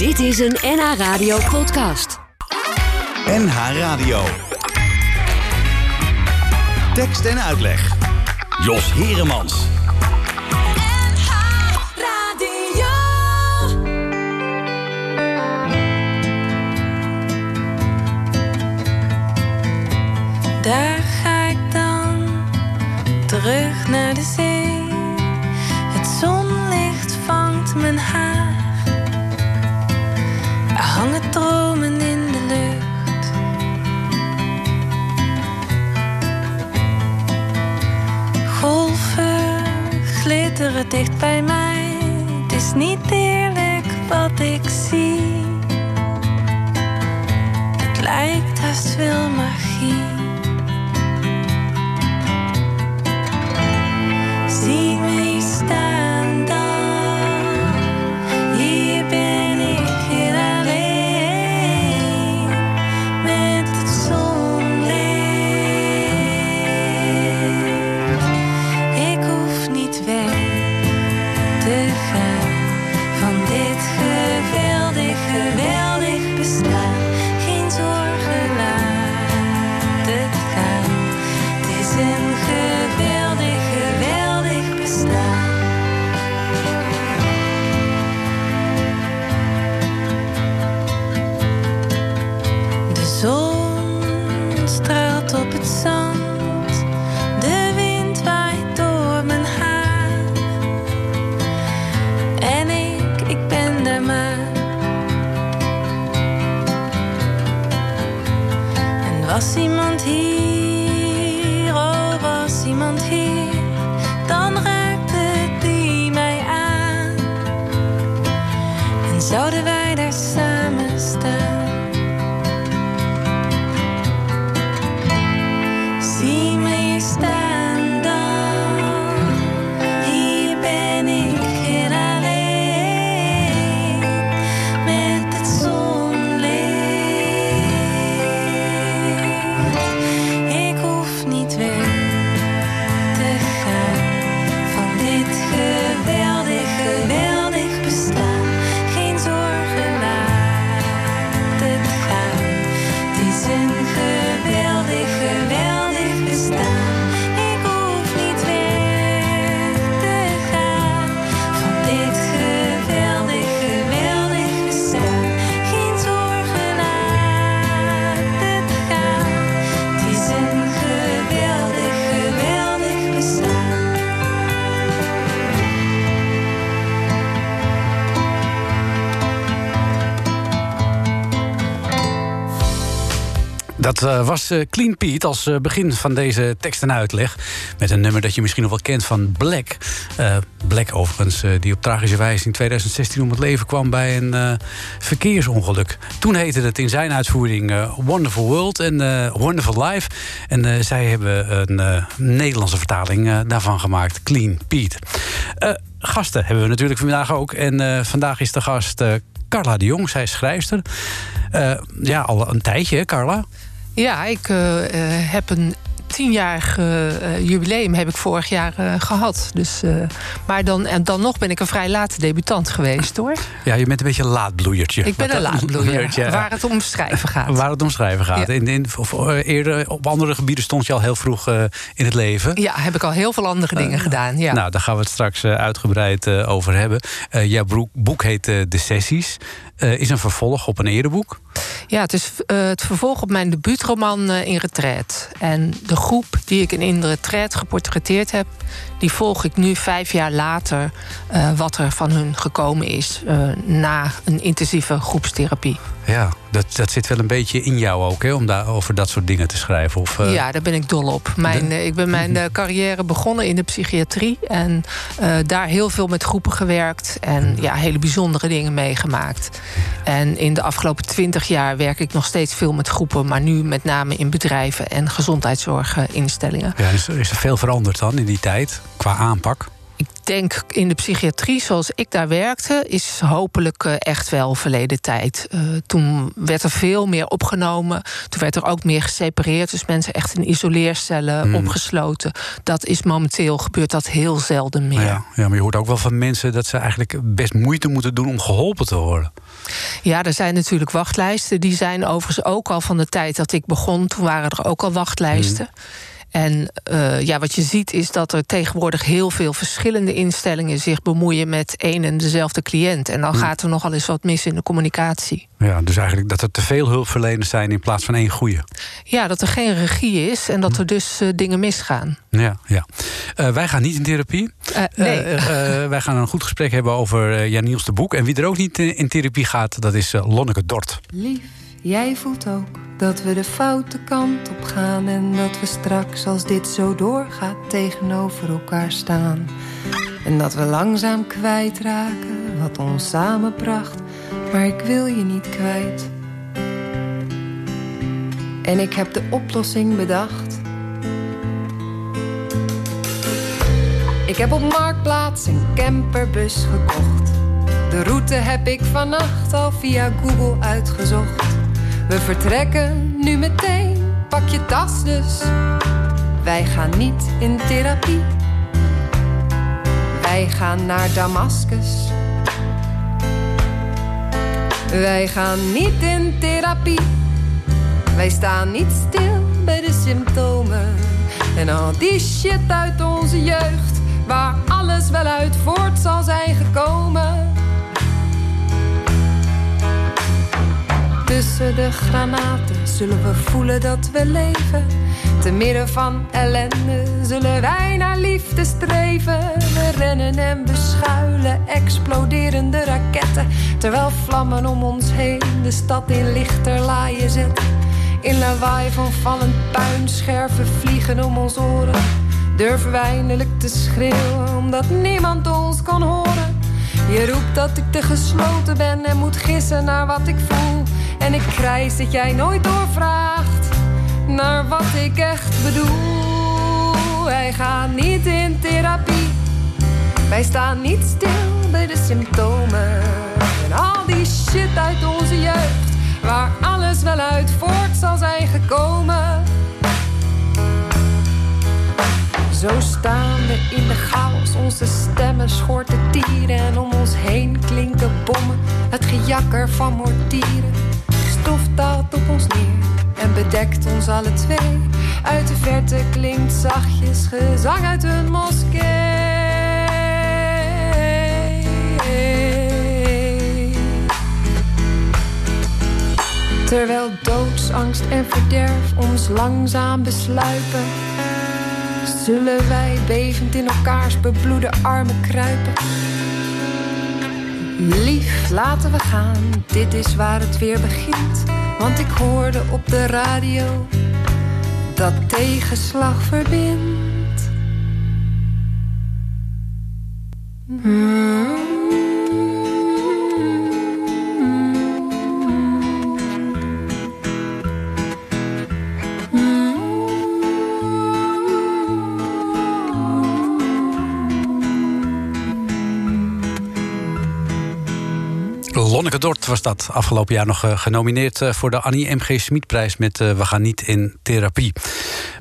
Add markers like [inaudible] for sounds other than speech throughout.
Dit is een NH Radio podcast. NH Radio. Tekst en uitleg. Jos Heremans. Daar ga ik dan terug naar de zee. Het zonlicht vangt mijn haar. Hangen dromen in de lucht. Golven glitteren dicht bij mij. Het is niet eerlijk wat ik zie. Het lijkt haast veel magie. En was Dat eh, was eh, Clean Pete als eh, begin van deze tekst en uitleg. Met een nummer dat je misschien nog wel kent van Black. Black overigens, die op tragische wijze in 2016 om het leven kwam bij een verkeersongeluk. Toen heette het in zijn uitvoering Wonderful World en Wonderful Life. En zij hebben een Nederlandse vertaling daarvan gemaakt, Clean Pete. Gasten hebben we natuurlijk vandaag ook. En vandaag is de gast Carla de Jong, zij is schrijfster. Ja, al een tijdje, hè, Carla? Ja, ik eh, eh, heb een tienjarig eh, jubileum heb ik vorig jaar eh, gehad. Dus, eh, maar dan, en dan nog ben ik een vrij late debutant geweest, hoor. Ja, je bent een beetje een laatbloeiertje. Ik ben een dat- laatbloeier, [laughs] waar het om schrijven gaat. [laughs] Waar het om schrijven gaat. Ja. In, in, of, eerder op andere gebieden stond je al heel vroeg in het leven. Ja, heb ik al heel veel andere dingen gedaan. Ja. Nou, daar gaan we het straks uitgebreid over hebben. Jouw boek, boek heet De Sessies. Is een vervolg op een eerder boek. Ja, het is het vervolg op mijn debuutroman In Retreat. En de groep die ik in In Retreat geportretteerd heb... die volg ik nu vijf jaar later... eh, wat er van hun gekomen is eh, na een intensieve groepstherapie. Ja, dat, dat zit wel een beetje in jou ook, hè, om daar over dat soort dingen te schrijven. Of, eh, Ja, daar ben ik dol op. Mijn, de- eh, ik ben mijn eh, carrière begonnen in de psychiatrie. En daar heel veel met groepen gewerkt. En ja, hele bijzondere dingen meegemaakt. En in de afgelopen twintig jaar werk ik nog steeds veel met groepen. Maar nu met name in bedrijven en gezondheidszorginstellingen. Ja, is, is er veel veranderd dan in die tijd qua aanpak? Ik denk in de psychiatrie zoals ik daar werkte, is hopelijk eh, echt wel verleden tijd. Eh, toen werd er veel meer opgenomen. Toen werd er ook meer gesepareerd. Dus mensen echt in isoleercellen Hmm. opgesloten. Dat is momenteel gebeurt dat heel zelden meer. Ja, ja, maar je hoort ook wel van mensen dat ze eigenlijk best moeite moeten doen om geholpen te worden. Ja, er zijn natuurlijk wachtlijsten. Die zijn overigens ook al van de tijd dat ik begon. Toen waren er ook al wachtlijsten. Mhm. En uh, ja, wat je ziet is dat er tegenwoordig heel veel verschillende instellingen zich bemoeien met één en dezelfde cliënt. En dan Mm. gaat er nogal eens wat mis in de communicatie. Ja, dus eigenlijk dat er te veel hulpverleners zijn in plaats van één goede. Ja, dat er geen regie is en dat er dus uh, dingen misgaan. Ja, ja. Uh, wij gaan niet in therapie. Uh, nee. wij gaan een goed gesprek hebben over Jan Niels de Boek. En wie er ook niet in therapie gaat, dat is Lonneke Dort. Lief, jij voelt ook dat we de foute kant op gaan en dat we straks, als dit zo doorgaat, tegenover elkaar staan. En dat we langzaam kwijtraken wat ons samenbracht, maar ik wil je niet kwijt. En ik heb de oplossing bedacht. Ik heb op Marktplaats een camperbus gekocht. De route heb ik vannacht al via Google uitgezocht. We vertrekken nu meteen, pak je tas dus. Wij gaan niet in therapie. Wij gaan naar Damascus. Wij gaan niet in therapie. Wij staan niet stil bij de symptomen. En al die shit uit onze jeugd, waar alles wel uit voort zal zijn gekomen. Tussen de granaten zullen we voelen dat we leven. Te midden van ellende zullen wij naar liefde streven. We rennen en beschuilen exploderende raketten. Terwijl vlammen om ons heen de stad in lichterlaaien zetten. In lawaai van vallend puin, scherven vliegen om ons oren. Durven eindelijk te schreeuwen omdat niemand ons kan horen. Je roept dat ik te gesloten ben en moet gissen naar wat ik voel. En ik krijs dat jij nooit doorvraagt naar wat ik echt bedoel. Wij gaan niet in therapie. Wij staan niet stil bij de symptomen. En al die shit uit onze jeugd, waar alles wel uit voort zal zijn gekomen. Zo staan we in de chaos, onze stemmen schorten tieren. En om ons heen klinken bommen, het gejakker van mortieren. Stof daalt op ons neer en bedekt ons alle twee. Uit de verte klinkt zachtjes gezang uit een moskee. Terwijl doodsangst en verderf ons langzaam besluipen zullen wij bevend in elkaars bebloede armen kruipen. Lief, laten we gaan, dit is waar het weer begint. Want ik hoorde op de radio dat tegenslag verbindt. Hmm. Lonneke Dort was dat afgelopen jaar nog genomineerd voor de Annie M.G. Smitprijs met We gaan niet in therapie.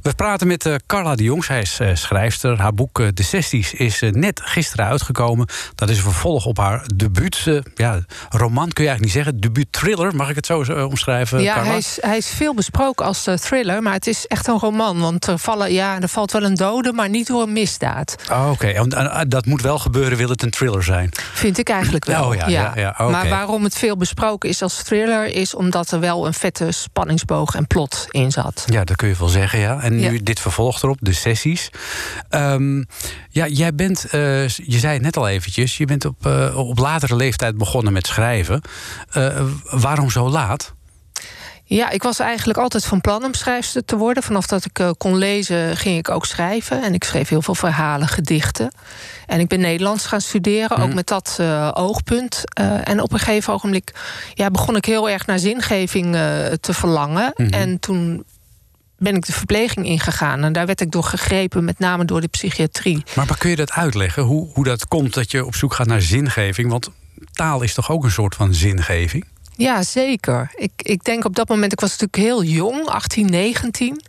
We praten met Carla de Jong, zij is schrijfster. Haar boek De Sesties is net gisteren uitgekomen. Dat is een vervolg op haar debuut. Ja, roman kun je eigenlijk niet zeggen. Debuut thriller, mag ik het zo omschrijven? Ja, Carla? hij is, hij is veel besproken als thriller, maar het is echt een roman. Want er, vallen, ja, er valt wel een dode, maar niet door een misdaad. Oh, Oké, okay. dat moet wel gebeuren, wil het een thriller zijn? Vind ik eigenlijk wel. Oh, ja, ja. ja, okay. Maar waarom het veel besproken is als thriller... is omdat er wel een vette spanningsboog en plot in zat. Ja, dat kun je wel zeggen, ja. En nu Ja. dit vervolg erop, de sessies. Ehm, ja, jij bent, eh, je zei het net al eventjes... je bent op, eh, op latere leeftijd begonnen met schrijven. Eh, waarom zo laat? Ja, ik was eigenlijk altijd van plan om schrijfster te worden. Vanaf dat ik eh, kon lezen, ging ik ook schrijven. En ik schreef heel veel verhalen, gedichten. En ik ben Nederlands gaan studeren, ook met dat eh, oogpunt. Eh, en op een gegeven ogenblik ja, begon ik heel erg naar zingeving te verlangen. En toen ben ik de verpleging ingegaan. En daar werd ik door gegrepen, met name door de psychiatrie. Maar, maar kun je dat uitleggen, hoe, hoe dat komt dat je op zoek gaat naar zingeving? Want taal is toch ook een soort van zingeving? Ja, zeker. Ik, ik denk op dat moment, ik was natuurlijk heel jong, 18, 19,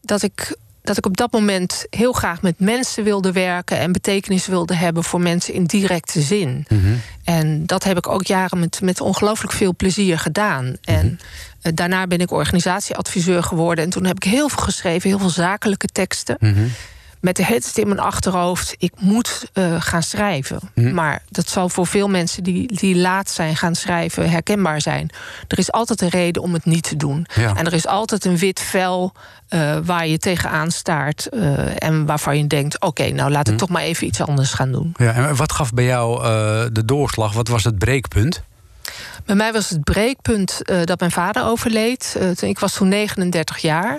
dat ik dat ik op dat moment heel graag met mensen wilde werken en betekenis wilde hebben voor mensen in directe zin. Mhm. En dat heb ik ook jaren met, met ongelooflijk veel plezier gedaan. En eh, daarna ben ik organisatieadviseur geworden. En toen heb ik heel veel geschreven, heel veel zakelijke teksten. Mhm. Met de tijd in mijn achterhoofd, ik moet eh, gaan schrijven. Mhm. Maar dat zal voor veel mensen die, die laat zijn gaan schrijven herkenbaar zijn. Er is altijd een reden om het niet te doen. Ja. En er is altijd een wit vel eh, waar je tegenaan staart. eh, en waarvan je denkt, oké, nou laat ik Mhm. toch maar even iets anders gaan doen. Ja, en wat gaf bij jou de doorslag? Wat was het breekpunt? Bij mij was het breekpunt dat mijn vader overleed. Ik was toen 39 jaar.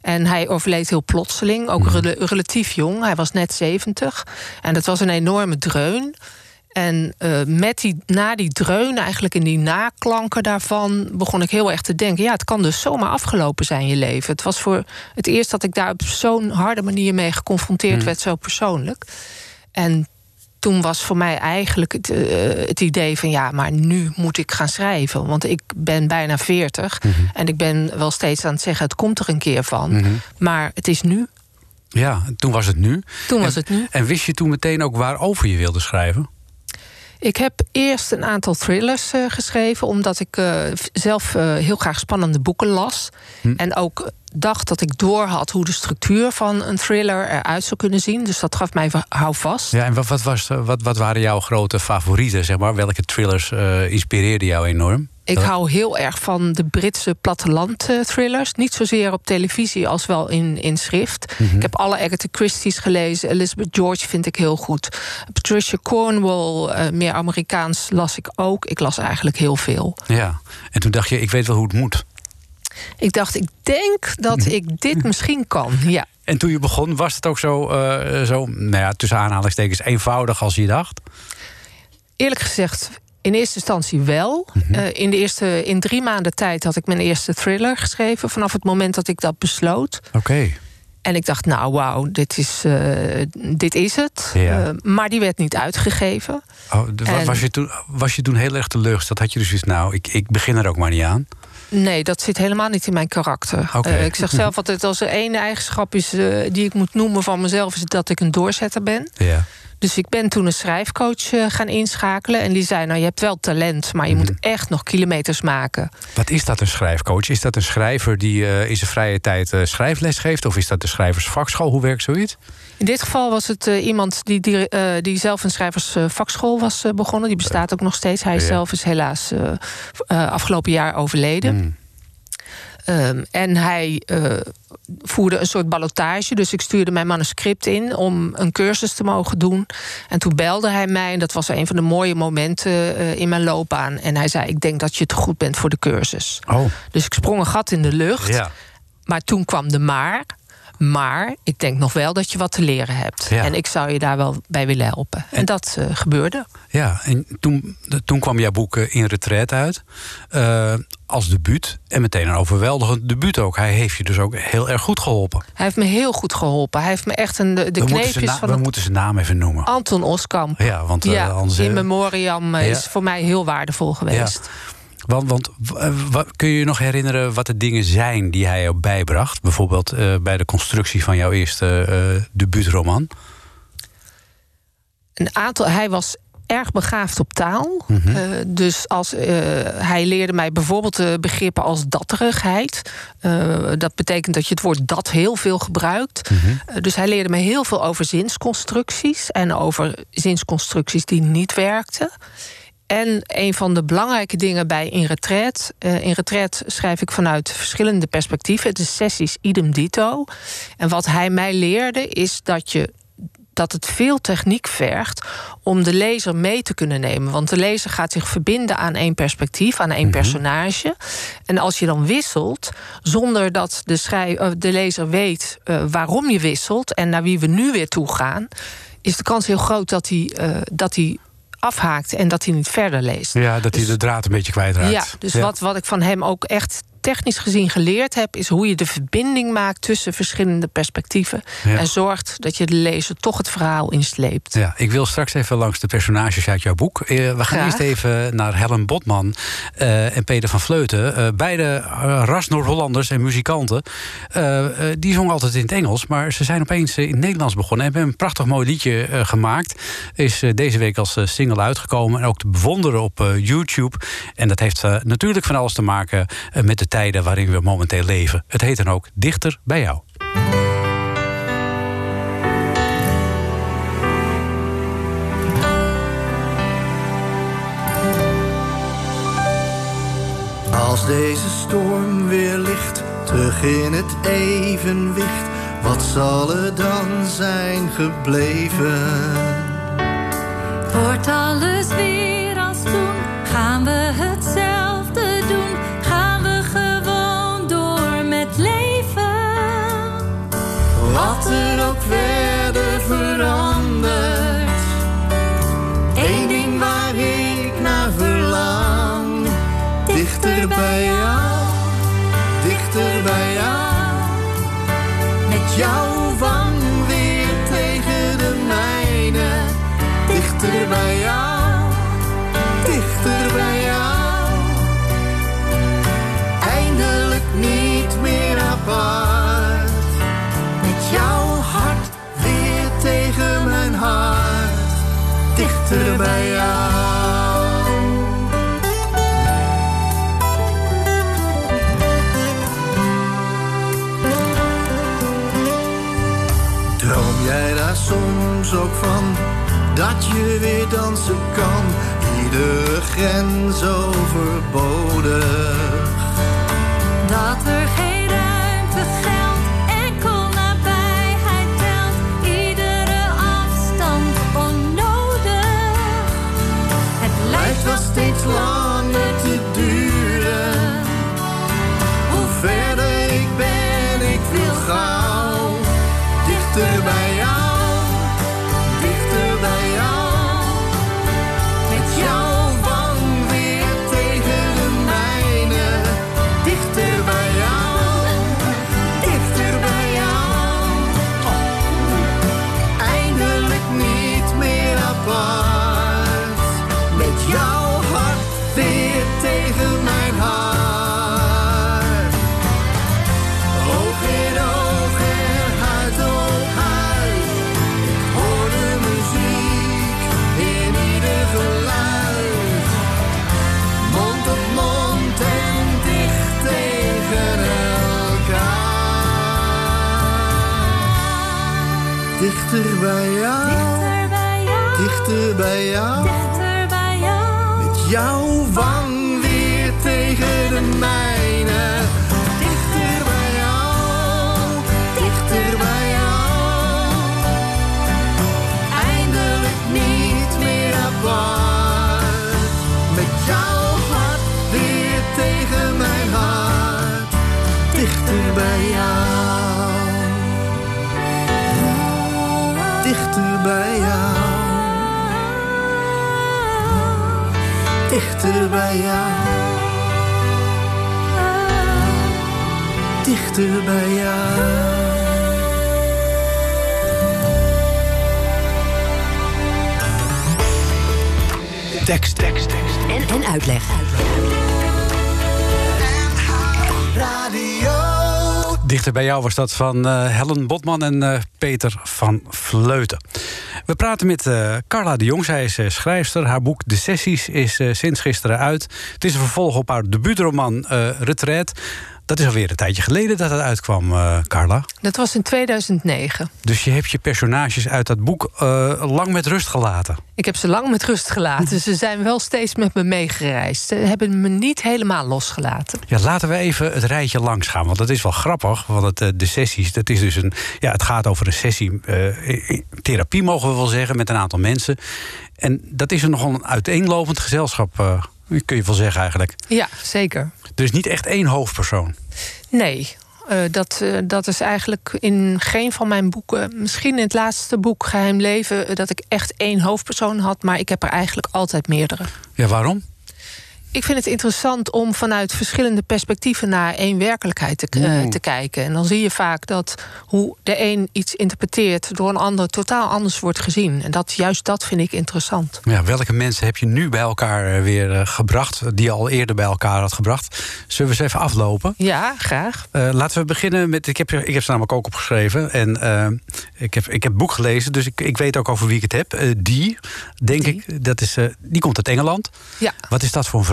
En hij overleed heel plotseling, ook rela- relatief jong. Hij was net 70. En dat was een enorme dreun. En eh, met die, na die dreun, eigenlijk in die naklanken daarvan... begon ik heel erg te denken... ja, het kan dus zomaar afgelopen zijn, je leven. Het was voor het eerst dat ik daar op zo'n harde manier mee geconfronteerd werd... zo persoonlijk. En toen was voor mij eigenlijk het, eh, het idee van... ja, maar nu moet ik gaan schrijven. Want ik ben bijna 40 en ik ben wel steeds aan het zeggen... het komt er een keer van, maar het is nu. Ja, toen was het nu. Toen was het nu. En wist je toen meteen ook waarover je wilde schrijven? Ik heb eerst een aantal thrillers eh, geschreven... omdat ik eh, zelf eh, heel graag spannende boeken las. En ook dacht dat ik doorhad hoe de structuur van een thriller eruit zou kunnen zien. Dus dat gaf mij houvast. Ja, en wat, wat, was, wat, wat waren jouw grote favorieten, zeg maar? Welke thrillers inspireerden jou enorm? Ik hou heel erg van de Britse platteland-thrillers. Niet zozeer op televisie als wel in, in schrift. Ik heb alle Agatha Christie's gelezen. Elizabeth George vind ik heel goed. Patricia Cornwall, eh, meer Amerikaans, las ik ook. Ik las eigenlijk heel veel. Ja, en toen dacht je, ik weet wel hoe het moet. Ik dacht, ik denk dat ik dit misschien kan. Ja. En toen je begon, was het ook zo, eh, zo nou ja, tussen aanhalingstekens, eenvoudig als je dacht? Eerlijk gezegd, in eerste instantie wel. Eh, in, de eerste, in drie maanden tijd had ik mijn eerste thriller geschreven. Vanaf het moment dat ik dat besloot. Oké. En ik dacht, nou wauw, dit is, eh, dit is het. Ja. Eh, maar die werd niet uitgegeven. Oh, de- wa- En- was, je toen, was je toen heel erg teleurgesteld? Had je dus zoiets, nou, ik, ik begin er ook maar niet aan? Nee, dat zit helemaal niet in mijn karakter. Eh, ik zeg zelf altijd, als er één eigenschap is eh, die ik moet noemen van mezelf... is dat ik een doorzetter ben. Ja. Dus ik ben toen een schrijfcoach eh, gaan inschakelen. En die zei, nou, je hebt wel talent... maar je Mhm. moet echt nog kilometers maken. Wat is dat, een schrijfcoach? Is dat een schrijver die in zijn vrije tijd schrijfles geeft? Of is dat de schrijversvakschool? Hoe werkt zoiets? In dit geval was het eh, iemand die, die, eh, die zelf een schrijversvakschool was eh, begonnen. Die bestaat ook nog steeds. Hij Ja. zelf is helaas afgelopen jaar overleden. Hmm. Ehm, en hij voerde een soort ballotage. Dus ik stuurde mijn manuscript in om een cursus te mogen doen. En toen belde hij mij. En dat was een van de mooie momenten in mijn loopbaan. En hij zei: Ik denk dat je te goed bent voor de cursus. Oh, Dus ik sprong een gat in de lucht. ja. Maar toen kwam de maar. Maar ik denk nog wel dat je wat te leren hebt. Ja. En ik zou je daar wel bij willen helpen. En, dat eh, gebeurde. Ja, en toen, toen kwam jouw boek eh, In Retreat uit. eh, als debuut. En meteen een overweldigend debuut ook. Hij heeft je dus ook heel erg goed geholpen. Hij heeft me heel goed geholpen. Hij heeft me echt een, de, de kneepjes van we het moeten zijn naam even noemen. Anton Oskamp. Ja, want anders... in memoriam ja. is voor mij heel waardevol geweest. Want, want eh, kun je je nog herinneren wat de dingen zijn die hij jou bijbracht? Bijvoorbeeld eh, bij de constructie van jouw eerste eh debuutroman. Een aantal, hij was erg begaafd op taal. Mhm. Dus als, hij leerde mij bijvoorbeeld begrippen als datterigheid. Dat betekent dat je het woord dat heel veel gebruikt. Mhm. Dus hij leerde me heel veel over zinsconstructies... en over zinsconstructies die niet werkten. En een van de belangrijke dingen bij In Retreat... eh, in Retreat schrijf ik vanuit verschillende perspectieven. De sessies idem dito. En wat hij mij leerde is dat je dat het veel techniek vergt om de lezer mee te kunnen nemen. Want de lezer gaat zich verbinden aan één perspectief, aan één personage. En als je dan wisselt, zonder dat de, eh, de lezer weet eh, waarom je wisselt en naar wie we nu weer toe gaan, is de kans heel groot dat hij, dat hij afhaakt en dat hij niet verder leest. Ja, dat hij Dus- de draad een beetje kwijtraakt. Ja, dus Wat, wat ik van hem ook echt technisch gezien geleerd heb, is hoe je de verbinding maakt tussen verschillende perspectieven. Ja. En zorgt dat je de lezer toch het verhaal insleept. Ja, ik wil straks even langs de personages uit jouw boek. Eh, we gaan Graag. eerst even naar Helen Botman eh, en Peter van Vleuten. Eh, beide ras Noord-Hollanders en muzikanten. Die zongen altijd in het Engels, maar ze zijn opeens in het Nederlands begonnen. En hebben een prachtig mooi liedje gemaakt. Is deze week als single uitgekomen. En ook te bewonderen op YouTube. En dat heeft natuurlijk van alles te maken met de tijden waarin we momenteel leven. Het heet dan ook Dichter bij jou. Als deze storm weer ligt, terug in het evenwicht, wat zal er dan zijn gebleven? Wordt alles weer als toen? Gaan we hetzelfde Wat er ook verder verandert, één ding waar ik naar verlang, dichter bij jou, dichter bij jou, met jouw wang weer tegen de mijne, dichter bij jou, dichter bij jou, dichter bij jou. Droom jij daar soms ook van, dat je weer dansen kan, iedere grens overbodig? Dat er geen Wel steeds langer Dichter bij jou, Dichter bij jou, dichter bij jou. dichter bij jou. Met jouw wang weer tegen de mijne. Dichter bij jou, dichter bij jou. Eindelijk niet meer apart. Met jouw hart weer tegen mijn hart. Dichter bij jou. Dichter bij jou. Dichter bij jou. Tekst, tekst, tekst. En, en uitleg. Radio. Dichter bij jou was dat van eh, Helen Botman en eh, Peter van Vleuten. We praten met eh, Carla de Jong. Zij is eh, schrijfster. Haar boek De Sessies is eh, sinds gisteren uit. Het is een vervolg op haar debuutroman Retreat. Dat is alweer een tijdje geleden dat het uitkwam, eh, Carla. Dat was in 2009. Dus je hebt je personages uit dat boek eh, lang met rust gelaten. Ik heb ze lang met rust gelaten. [laughs] Ze zijn wel steeds met me meegereisd. Ze hebben me niet helemaal losgelaten. Ja, laten we even het rijtje langs gaan. Want dat is wel grappig. Want het, eh, de sessies, dat is dus een. Ja, het gaat over een sessie. therapie, mogen we wel zeggen, met een aantal mensen. En dat is een nogal een uiteenlopend gezelschap. Kun je wel zeggen eigenlijk. Ja, zeker. Dus niet echt één hoofdpersoon. Nee, eh, dat, eh, dat is eigenlijk in geen van mijn boeken... misschien in het laatste boek Geheim Leven... eh, dat ik echt één hoofdpersoon had... maar ik heb er eigenlijk altijd meerdere. Ja, waarom? Ik vind het interessant om vanuit verschillende perspectieven naar één werkelijkheid te, eh, Mm. te kijken. En dan zie je vaak dat hoe de een iets interpreteert door een ander totaal anders wordt gezien. En dat, juist dat vind ik interessant. Ja, welke mensen heb je nu bij elkaar eh, weer eh, gebracht, die je al eerder bij elkaar had gebracht? Zullen we eens even aflopen? Ja, graag. Laten we beginnen met. Ik heb, ik heb ze namelijk ook opgeschreven. En ik, heb, ik heb het boek gelezen, dus ik, ik weet ook over wie ik het heb. Die, denk Die. ik, dat is, die komt uit Engeland. Ja. Wat is dat voor een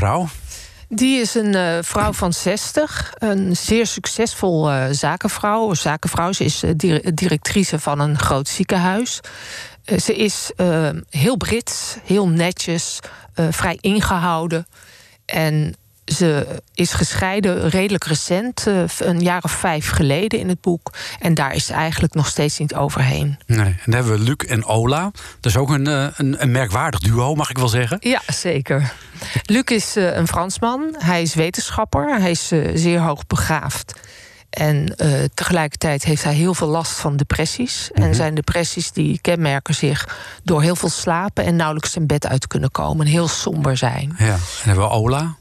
Die is een eh, vrouw van 60, een zeer succesvol eh, zakenvrouw. Zakenvrouw, ze is eh, dir- directrice van een groot ziekenhuis. Ze is heel Brits, heel netjes, vrij ingehouden. En ze is gescheiden redelijk recent, eh, een jaar of vijf geleden in het boek. En daar is ze eigenlijk nog steeds niet overheen. Nee. En dan hebben we Luc en Ola. Dat is ook een, eh, een, een merkwaardig duo, mag ik wel zeggen. Ja, zeker. Luc is eh, een Fransman. Hij is wetenschapper. Hij is zeer hoog begaafd. En tegelijkertijd heeft hij heel veel last van depressies. En zijn depressies die kenmerken zich door heel veel slapen... en nauwelijks zijn bed uit kunnen komen. En heel somber zijn. Ja. En dan hebben we Ola.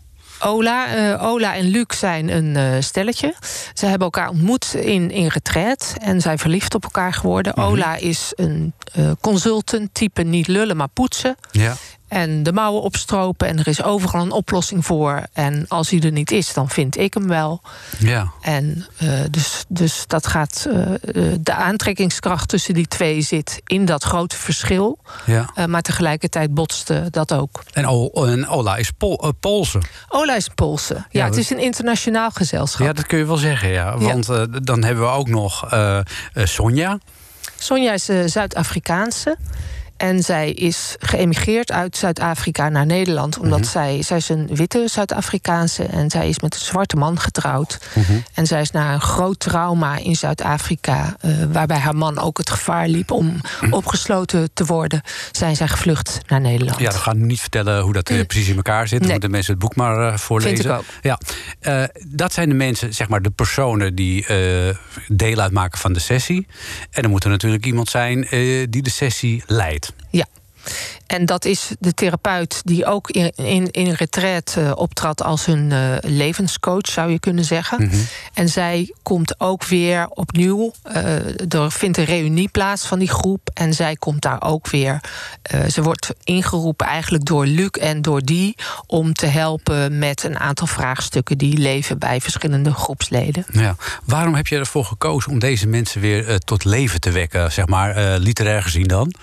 Ola, eh, Ola en Luc zijn een eh, stelletje. Ze hebben elkaar ontmoet in, in retreat en zijn verliefd op elkaar geworden. Ola is een eh, consultant, type niet lullen, maar poetsen. Ja. En de mouwen opstropen en er is overal een oplossing voor. En als hij er niet is, dan vind ik hem wel. Ja. En eh, dus, dus dat gaat. eh, eh, de aantrekkingskracht tussen die twee zit in dat grote verschil. ja. Maar tegelijkertijd botste dat ook. En, O- en Ola is Pol, Poolse. Ola is Poolse. Ja, Ja, het dat- is een internationaal gezelschap. Ja, dat kun je wel zeggen, ja. Want dan hebben we ook nog Sonja. Sonja is Zuid-Afrikaanse. En zij is geëmigreerd uit Zuid-Afrika naar Nederland. Omdat Mhm. zij, zij is een witte Zuid-Afrikaanse. En zij is met een zwarte man getrouwd. Mhm. En zij is na een groot trauma in Zuid-Afrika. eh, waarbij haar man ook het gevaar liep om Mhm. opgesloten te worden. zijn zij gevlucht naar Nederland. Ja, we gaan nu niet vertellen hoe dat eh, precies in elkaar zit. Dan Nee. moeten mensen het boek maar eh, voorlezen. Vind ik ook. Ja, dat zijn de mensen, zeg maar, de personen die deel uitmaken van de sessie. En er moet er natuurlijk iemand zijn die de sessie leidt. Ja. En dat is de therapeut die ook in, in, in retreat eh, optrad als hun eh, levenscoach, zou je kunnen zeggen. En zij komt ook weer opnieuw. eh, er vindt een reunie plaats van die groep. En zij komt daar ook weer. ze wordt ingeroepen eigenlijk door Luc en door die. om te helpen met een aantal vraagstukken die leven bij verschillende groepsleden. Ja. Waarom heb je ervoor gekozen om deze mensen weer tot leven te wekken, zeg maar, literair gezien dan?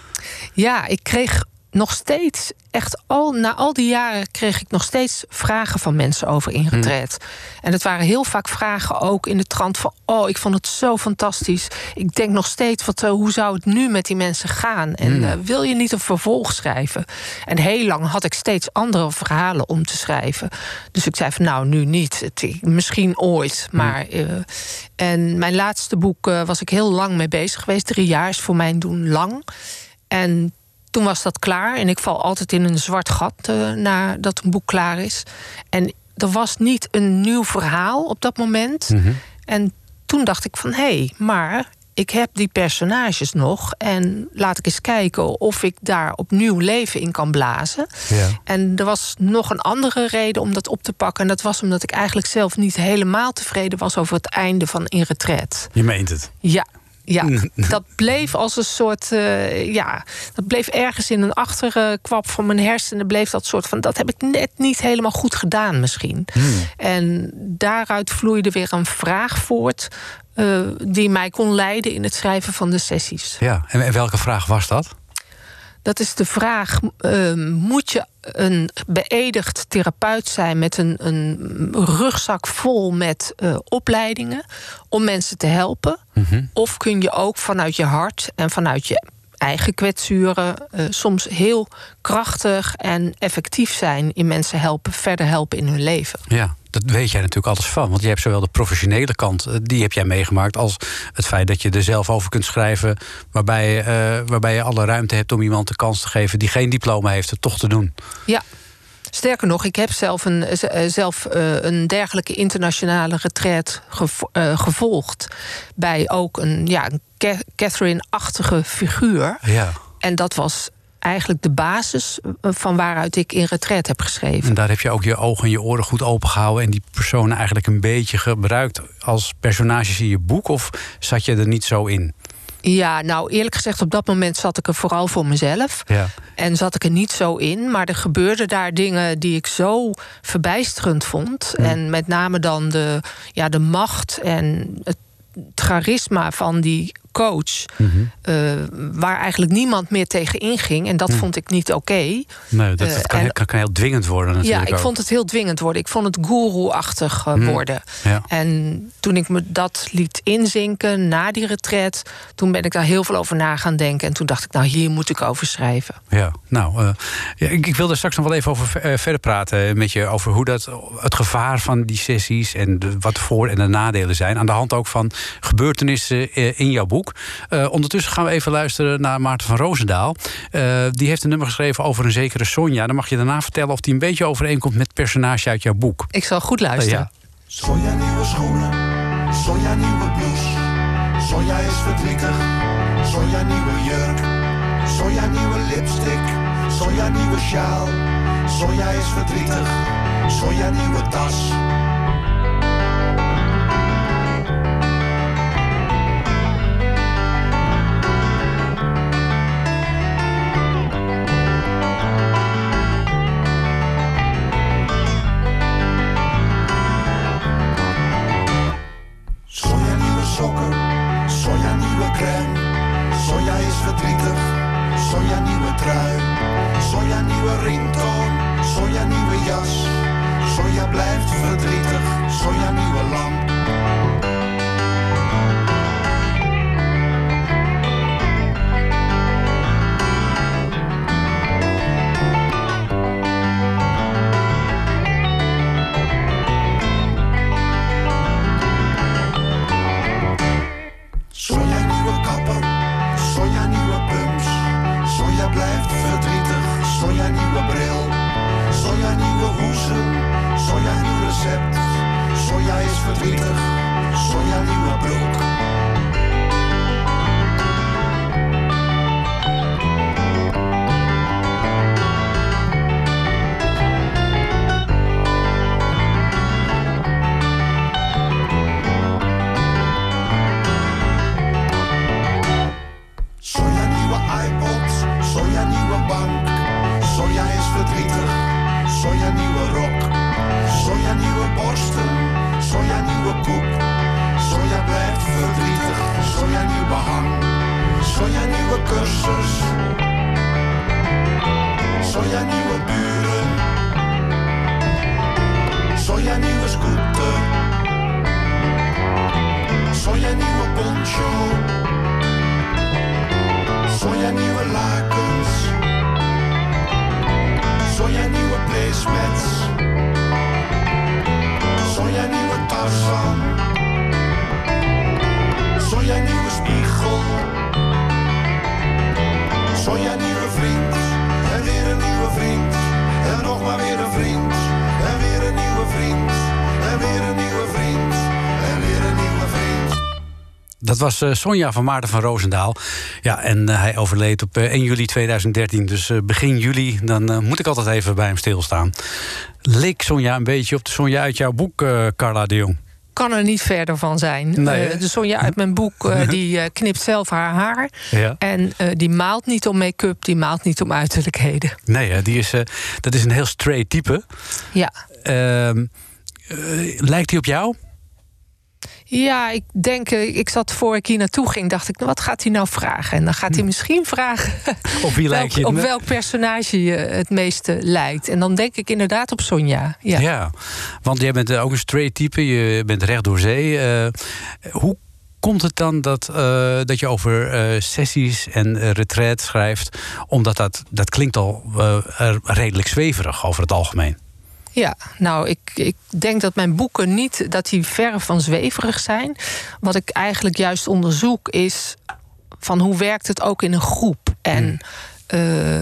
Ja, ik kreeg nog steeds, echt al na al die jaren, kreeg ik nog steeds vragen van mensen over in retreat. En het waren heel vaak vragen ook in de trant van: Oh, ik vond het zo fantastisch. Ik denk nog steeds: wat, eh, hoe zou het nu met die mensen gaan? En eh, wil je niet een vervolg schrijven? En heel lang had ik steeds andere verhalen om te schrijven. Dus ik zei van nou, nu niet. Het, misschien ooit. Maar. eh, en mijn laatste boek was ik heel lang mee bezig geweest. Drie jaar is voor mijn doen lang. En toen was dat klaar. En ik val altijd in een zwart gat eh, nadat een boek klaar is. En er was niet een nieuw verhaal op dat moment. En toen dacht ik van hé, hey, maar ik heb die personages nog. En laat ik eens kijken of ik daar opnieuw leven in kan blazen. Ja. En er was nog een andere reden om dat op te pakken. En dat was omdat ik eigenlijk zelf niet helemaal tevreden was over het einde van In Retret. Je meent het. Ja. Ja, dat bleef als een soort. eh, ja, dat bleef ergens in een achterkwap van mijn hersenen. Bleef dat soort van. Dat heb ik net niet helemaal goed gedaan, misschien. En daaruit vloeide weer een vraag voort. eh, die mij kon leiden in het schrijven van de sessies. Ja. En welke vraag was dat? Dat is de vraag: eh, moet je een beëdigd therapeut zijn met een, een rugzak vol met eh, opleidingen om mensen te helpen? Of kun je ook vanuit je hart en vanuit je eigen kwetsuren eh, soms heel krachtig en effectief zijn in mensen helpen, verder helpen in hun leven? Ja, dat weet jij natuurlijk alles van. Want je hebt zowel de professionele kant, eh, die heb jij meegemaakt... als het feit dat je er zelf over kunt schrijven... waarbij, je, eh, waarbij je alle ruimte hebt om iemand de kans te geven... die geen diploma heeft, het toch te doen. Ja. Sterker nog, ik heb zelf een, eh, zelf, eh, een dergelijke internationale gevo- eh, gevolgd. Bij ook een, ja, een Catherine-achtige figuur. Ja. En dat was eigenlijk de basis eh, van waaruit ik in retret heb geschreven. En daar heb je ook je ogen en je oren goed open gehouden... en die personen eigenlijk een beetje gebruikt als personages in je boek? Of zat je er niet zo in? Ja, nou eerlijk gezegd, op dat moment zat ik er vooral voor mezelf. Ja. En zat ik er niet zo in. Maar er gebeurden daar dingen die ik zo verbijsterend vond. En met name dan de, ja, de macht en het charisma van die coach. eh, waar eigenlijk niemand meer tegen inging. En dat vond ik niet oké. Nee, dat, dat Eh, kan, en- kan, kan heel dwingend worden natuurlijk Ja, ik ook. vond het heel dwingend worden. Ik vond het guru-achtig eh, worden. Ja. En toen ik me dat liet inzinken na die retret... toen ben ik daar heel veel over na gaan denken. En toen dacht ik, nou, hier moet ik over schrijven. Ja, nou, ja, ik, ik wil er straks nog wel even over verder praten met je. Over hoe dat, het gevaar van die sessies en de, wat de voor- en de nadelen zijn. Aan de hand ook van gebeurtenissen in jouw boek. Eh, ondertussen gaan we even luisteren naar Maarten van Roosendaal. Eh, die heeft een nummer geschreven over een zekere Sonja. Dan mag je daarna vertellen of die een beetje overeenkomt met het personage uit jouw boek. Ik zal goed luisteren. ja. Sonja nieuwe schoenen, Sonja nieuwe blouse. Sonja is verdrietig, Sonja nieuwe jurk. Sonja nieuwe lipstick, Sonja nieuwe sjaal. Sonja is verdrietig, Sonja nieuwe tas. Sokken, Sonja nieuwe crème. Sonja is verdrietig, Sonja nieuwe trui. Sonja nieuwe ringtoon, Sonja nieuwe jas. Sonja blijft verdrietig, Sonja nieuwe lamp. Was eh, Sonja van Maarten van Roosendaal. Ja, en eh, hij overleed op eh, 1 juli 2013. Dus eh, begin juli, dan eh, moet ik altijd even bij hem stilstaan. Leek Sonja een beetje op de Sonja uit jouw boek, eh, Carla de Jong? Kan er niet verder van zijn. Nee? Eh, de Sonja uit mijn boek eh, [laughs] die eh, knipt zelf haar haar. Ja. En eh, die maalt niet om make-up, die maalt niet om uiterlijkheden. Nee, hè, die is, eh, dat is een heel straight type. Ja. Ehm, eh, lijkt hij op jou? Ja, ik denk, eh, ik zat voor ik hier naartoe ging, dacht ik, nou, wat gaat hij nou vragen? En dan gaat hij misschien vragen [laughs] Of wie lijkt je op welk personage je het meeste lijkt. En dan denk ik inderdaad op Sonja. Ja. Ja. want jij bent eh, ook een straight type. Je bent recht door zee. Eh, hoe komt het dan dat, dat je over sessies en uh, retreat schrijft? Omdat dat, dat klinkt al redelijk zweverig over het algemeen. Ja, nou, ik, ik denk dat mijn boeken niet dat die verre van zweverig zijn. Wat ik eigenlijk juist onderzoek is van hoe werkt het ook in een groep en uh,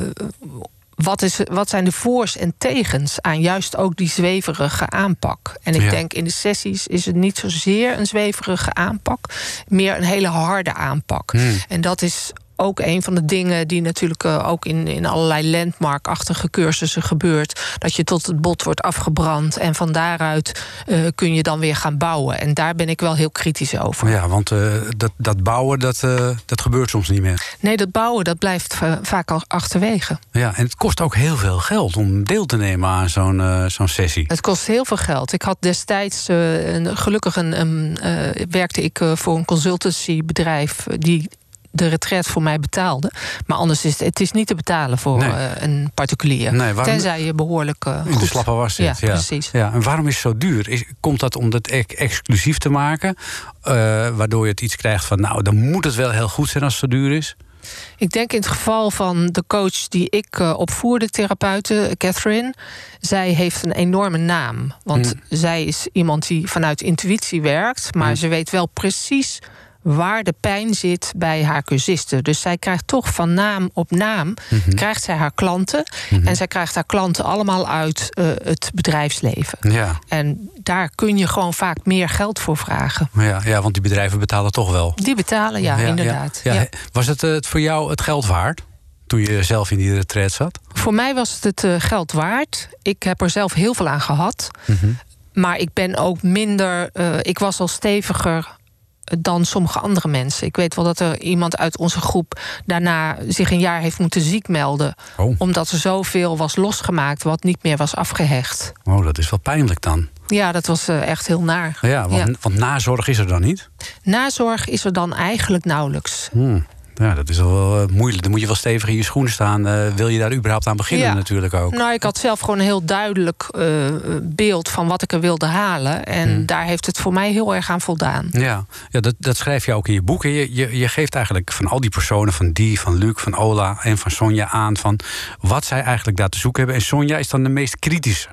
wat, is, wat zijn de voors en tegens aan juist ook die zweverige aanpak? En ik Ja. denk in de sessies is het niet zozeer een zweverige aanpak, meer een hele harde aanpak. En dat is ook een van de dingen die natuurlijk uh, ook in, in allerlei landmarkachtige cursussen gebeurt. Dat je tot het bot wordt afgebrand en van daaruit uh, kun je dan weer gaan bouwen. En daar ben ik wel heel kritisch over. Ja, want uh, dat, dat bouwen, dat, dat gebeurt soms niet meer. Nee, dat bouwen, dat blijft vaak al achterwege. Ja, en het kost ook heel veel geld om deel te nemen aan zo'n zo'n sessie. Het kost heel veel geld. Ik had destijds, een, gelukkig een, een werkte ik voor een consultancybedrijf die de retret voor mij betaalde. Maar anders is het, het is niet te betalen voor nee. uh, een particulier. Nee, waarom... Tenzij je behoorlijk uh, In de slappe was zit. Ja, ja, precies. Ja, en waarom is het zo duur? Is, komt dat om het exclusief te maken? Uh, waardoor je het iets krijgt van... nou, dan moet het wel heel goed zijn als het zo duur is? Ik denk in het geval van de coach die ik uh, opvoerde, therapeute Catherine. Zij heeft een enorme naam. Want mm. zij is iemand die vanuit intuïtie werkt. Maar mm. ze weet wel precies waar de pijn zit bij haar cursisten. Dus zij krijgt toch van naam op naam mm -hmm. krijgt zij haar klanten. Mm -hmm. En zij krijgt haar klanten allemaal uit uh, het bedrijfsleven. Ja. En daar kun je gewoon vaak meer geld voor vragen. Ja, ja want die bedrijven betalen toch wel. Die betalen, ja, ja inderdaad. Ja. Was het, uh, het voor jou het geld waard? Toen je zelf in die retreat zat? Voor mij was het het uh, geld waard. Ik heb er zelf heel veel aan gehad. -hmm. Maar ik ben ook minder. ik was al steviger dan sommige andere mensen. Ik weet wel dat er iemand uit onze groep daarna zich een jaar heeft moeten ziek melden. Oh. Omdat er zoveel was losgemaakt wat niet meer was afgehecht. Oh, dat is wel pijnlijk dan. Ja, dat was uh, echt heel naar. Ja, want, ja. want, nazorg is er dan niet? Nazorg is er dan eigenlijk nauwelijks. Hmm. Ja, dat is wel uh, moeilijk. Dan moet je wel stevig in je schoenen staan. Uh, wil je daar überhaupt aan beginnen ja. natuurlijk ook? Nou, ik had zelf gewoon een heel duidelijk uh, beeld van wat ik er wilde halen. En hmm. daar heeft het voor mij heel erg aan voldaan. Ja, ja dat, dat schrijf je ook in je boek. Je, je, je geeft eigenlijk van al die personen, van die, van Luc, van Ola en van Sonja aan... van wat zij eigenlijk daar te zoeken hebben. En Sonja is dan de meest kritische.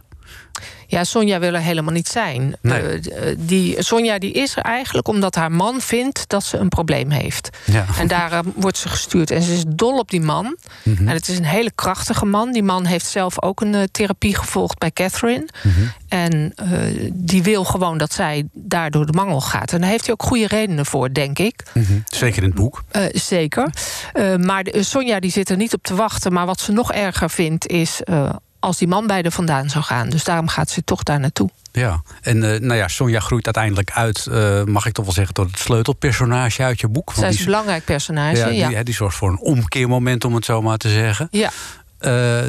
Ja, Sonja wil er helemaal niet zijn. Nee. Uh, die, Sonja die is er eigenlijk omdat haar man vindt dat ze een probleem heeft. Ja. En daar uh, wordt ze gestuurd. En ze is dol op die man. Mhm. Mm -hmm. En het is een hele krachtige man. Die man heeft zelf ook een uh, therapie gevolgd bij Catherine. Mm -hmm. En die wil gewoon dat zij daardoor de mangel gaat. En daar heeft hij ook goede redenen voor, denk ik. Mm -hmm. Zeker in het boek. zeker. maar de, Sonja die zit er niet op te wachten. Maar wat ze nog erger vindt is als die man bij de vandaan zou gaan. Dus daarom gaat ze toch daar naartoe. Ja, en uh, nou ja, Sonja groeit uiteindelijk uit, uh, mag ik toch wel zeggen, tot het sleutelpersonage uit je boek. Zij is een belangrijk personage. Ja, ja. Die, die, zorgt voor een omkeermoment, om het zo maar te zeggen. Ja. Uh,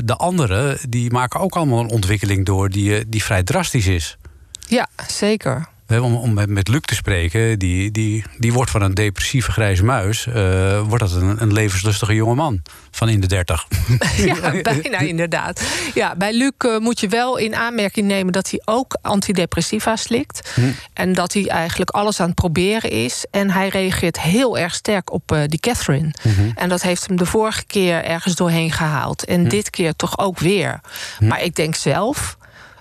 de anderen die maken ook allemaal een ontwikkeling door die, die vrij drastisch is. Ja, zeker. Om, om met, met Luc te spreken, die, die, die wordt van een depressieve grijze muis... Uh, wordt dat een, een levenslustige jonge man van in de dertig. [laughs] Ja, bijna inderdaad. Ja, bij Luc uh, moet je wel in aanmerking nemen... dat hij ook antidepressiva slikt. Hm. En dat hij eigenlijk alles aan het proberen is. En hij reageert heel erg sterk op uh, die Catherine. -hmm. En dat heeft hem de vorige keer ergens doorheen gehaald. En Hm. dit keer toch ook weer. Maar ik denk zelf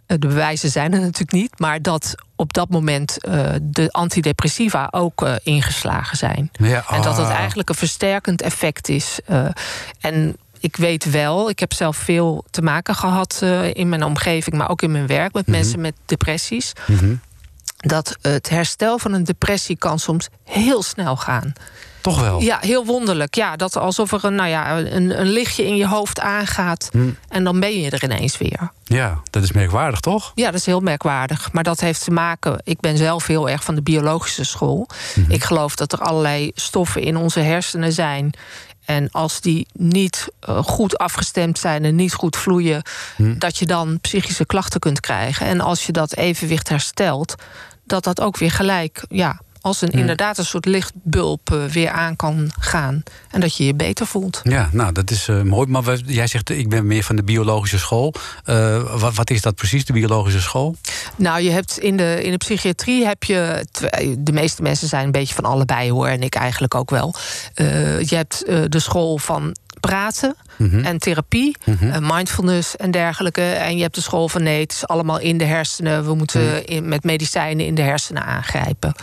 de bewijzen zijn er natuurlijk niet, maar dat op dat moment uh, de antidepressiva ook uh, ingeslagen zijn. Ja, en dat het ah. eigenlijk een versterkend effect is. Uh, en ik weet wel, ik heb zelf veel te maken gehad in mijn omgeving, maar ook in mijn werk met Mhm. mensen met depressies. Mm -hmm. Dat het herstel van een depressie kan soms heel snel gaan. Toch wel? Ja, heel wonderlijk. Ja, dat alsof er een, nou ja, een, een lichtje in je hoofd aangaat. Hm. En dan ben je er ineens weer. Ja, dat is merkwaardig, toch? Ja, dat is heel merkwaardig. Maar dat heeft te maken... Ik ben zelf heel erg van de biologische school. Mhm. Ik geloof dat er allerlei stoffen in onze hersenen zijn... En als die niet uh, goed afgestemd zijn en niet goed vloeien... Hm. dat je dan psychische klachten kunt krijgen. En als je dat evenwicht herstelt, dat dat ook weer gelijk... Ja, als een, inderdaad een soort lichtbulp uh, weer aan kan gaan. En dat je je beter voelt. Ja, nou, dat is uh, mooi. Maar jij zegt, ik ben meer van de biologische school. Uh, wat, wat, is dat precies, de biologische school? Nou, je hebt in de, in de psychiatrie heb je... De meeste mensen zijn een beetje van allebei, hoor. En ik eigenlijk ook wel. Je hebt de school van praten Mhm. mm -hmm. en therapie, Mhm. mm -hmm. mindfulness en dergelijke. En je hebt de school van nee, het is allemaal in de hersenen. We moeten Mhm. mm. in, met medicijnen in de hersenen aangrijpen.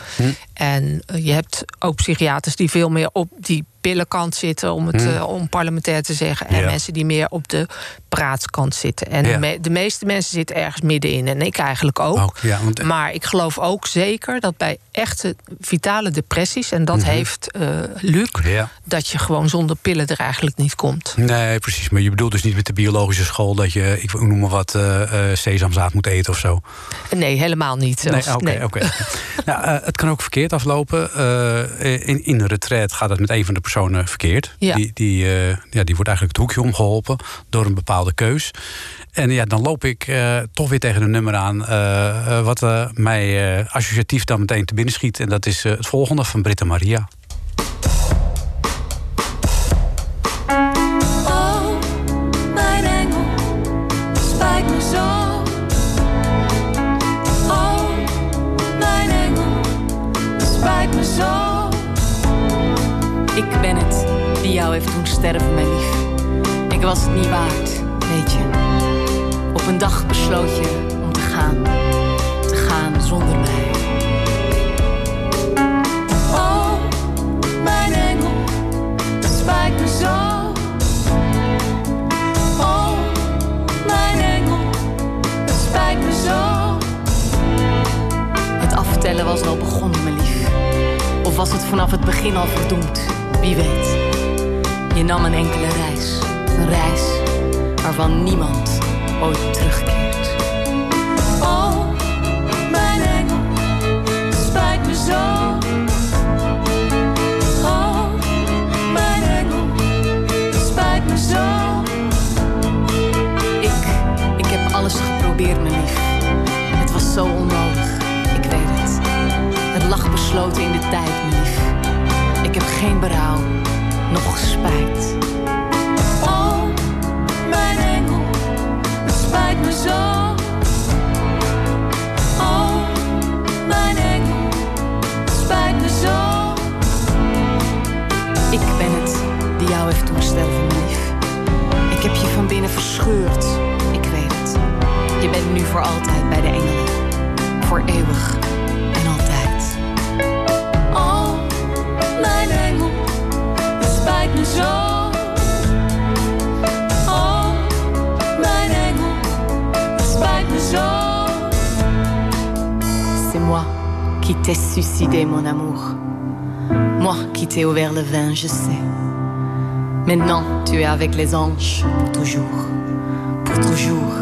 En uh, je hebt ook psychiaters die veel meer op die pillenkant zitten, om het Hmm. om parlementair te zeggen. En Ja. mensen die meer op de praatskant zitten. En Ja. de, me- de meeste mensen zitten ergens middenin. En ik eigenlijk ook. Ook, ja, want- Maar ik geloof ook zeker dat bij echte vitale depressies, en dat Mhm. heeft eh, Luc, Ja. dat je gewoon zonder pillen er eigenlijk niet komt. Nee, precies. Maar je bedoelt dus niet met de biologische school dat je, ik noem maar wat, eh, sesamzaad moet eten of zo. Nee, helemaal niet. zelfs. Nee, oké, Nee. oké. nou, het kan ook verkeerd aflopen. In, in een retreat gaat het met een van de personen verkeerd. Ja. Die, die, eh, ja, die wordt eigenlijk het hoekje omgeholpen door een bepaalde keus. En ja, dan loop ik eh, toch weer tegen een nummer aan... eh, eh, wat eh, mij eh, associatief dan meteen te binnen schiet. En dat is eh, het volgende van Britta Maria. Was het niet waard, weet je. Op een dag besloot je om te gaan. Te gaan zonder mij. Oh, mijn engel, spijt me zo. Oh, mijn engel, het spijt me zo. Het aftellen was al begonnen, mijn lief. Of was het vanaf het begin al verdoemd? Wie weet. Je nam een enkele reis. Reis waarvan niemand ooit terugkeert. Oh, mijn engel, spijt me zo. Oh, mijn engel, spijt me zo. Ik, ik heb alles geprobeerd, mijn lief. Het was zo onnodig, ik weet het. Het lag besloten in de tijd, mijn lief. Ik heb geen berouw, nog spijt. Spijt me zo. Oh, mijn engel, spijt me zo. Ik ben het die jou heeft doen sterven, lief. Ik heb je van binnen verscheurd, ik weet het. Je bent nu voor altijd bij de engelen. Voor eeuwig qui t'ai suicidé, mon amour. Moi qui t'ai ouvert le vin, je sais. Maintenant, tu es avec les anges pour toujours. Pour toujours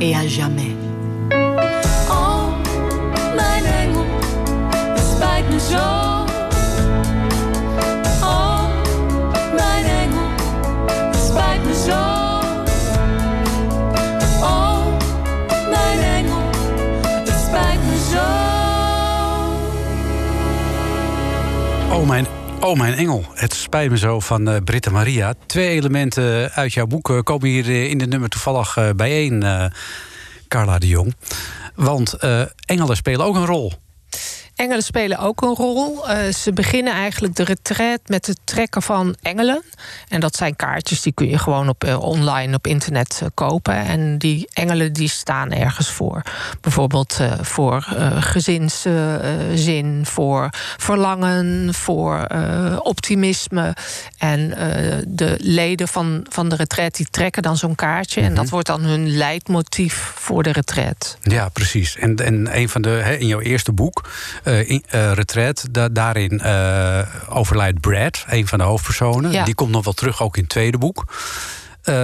et à jamais. Oh mijn engel, het spijt me zo van eh Britta Maria. Twee elementen uit jouw boek eh, komen hier eh, in de nummer toevallig bijeen, Carla de Jong. Want engelen spelen ook een rol. Engelen spelen ook een rol. Eh, ze beginnen eigenlijk de retreat met het trekken van engelen. En dat zijn kaartjes die kun je gewoon op, eh, online op internet eh, kopen. En die engelen die staan ergens voor. Bijvoorbeeld voor gezinszin, voor verlangen, voor optimisme. En de leden van, van de retreat die trekken dan zo'n kaartje. En dat wordt dan hun leidmotief voor de retreat. Ja, precies. En, en een van de, in jouw eerste boek, in, eh, Retreat, da- daarin eh, overlijdt Brad, een van de hoofdpersonen. Ja. Die komt nog wel terug, ook in het tweede boek. Eh,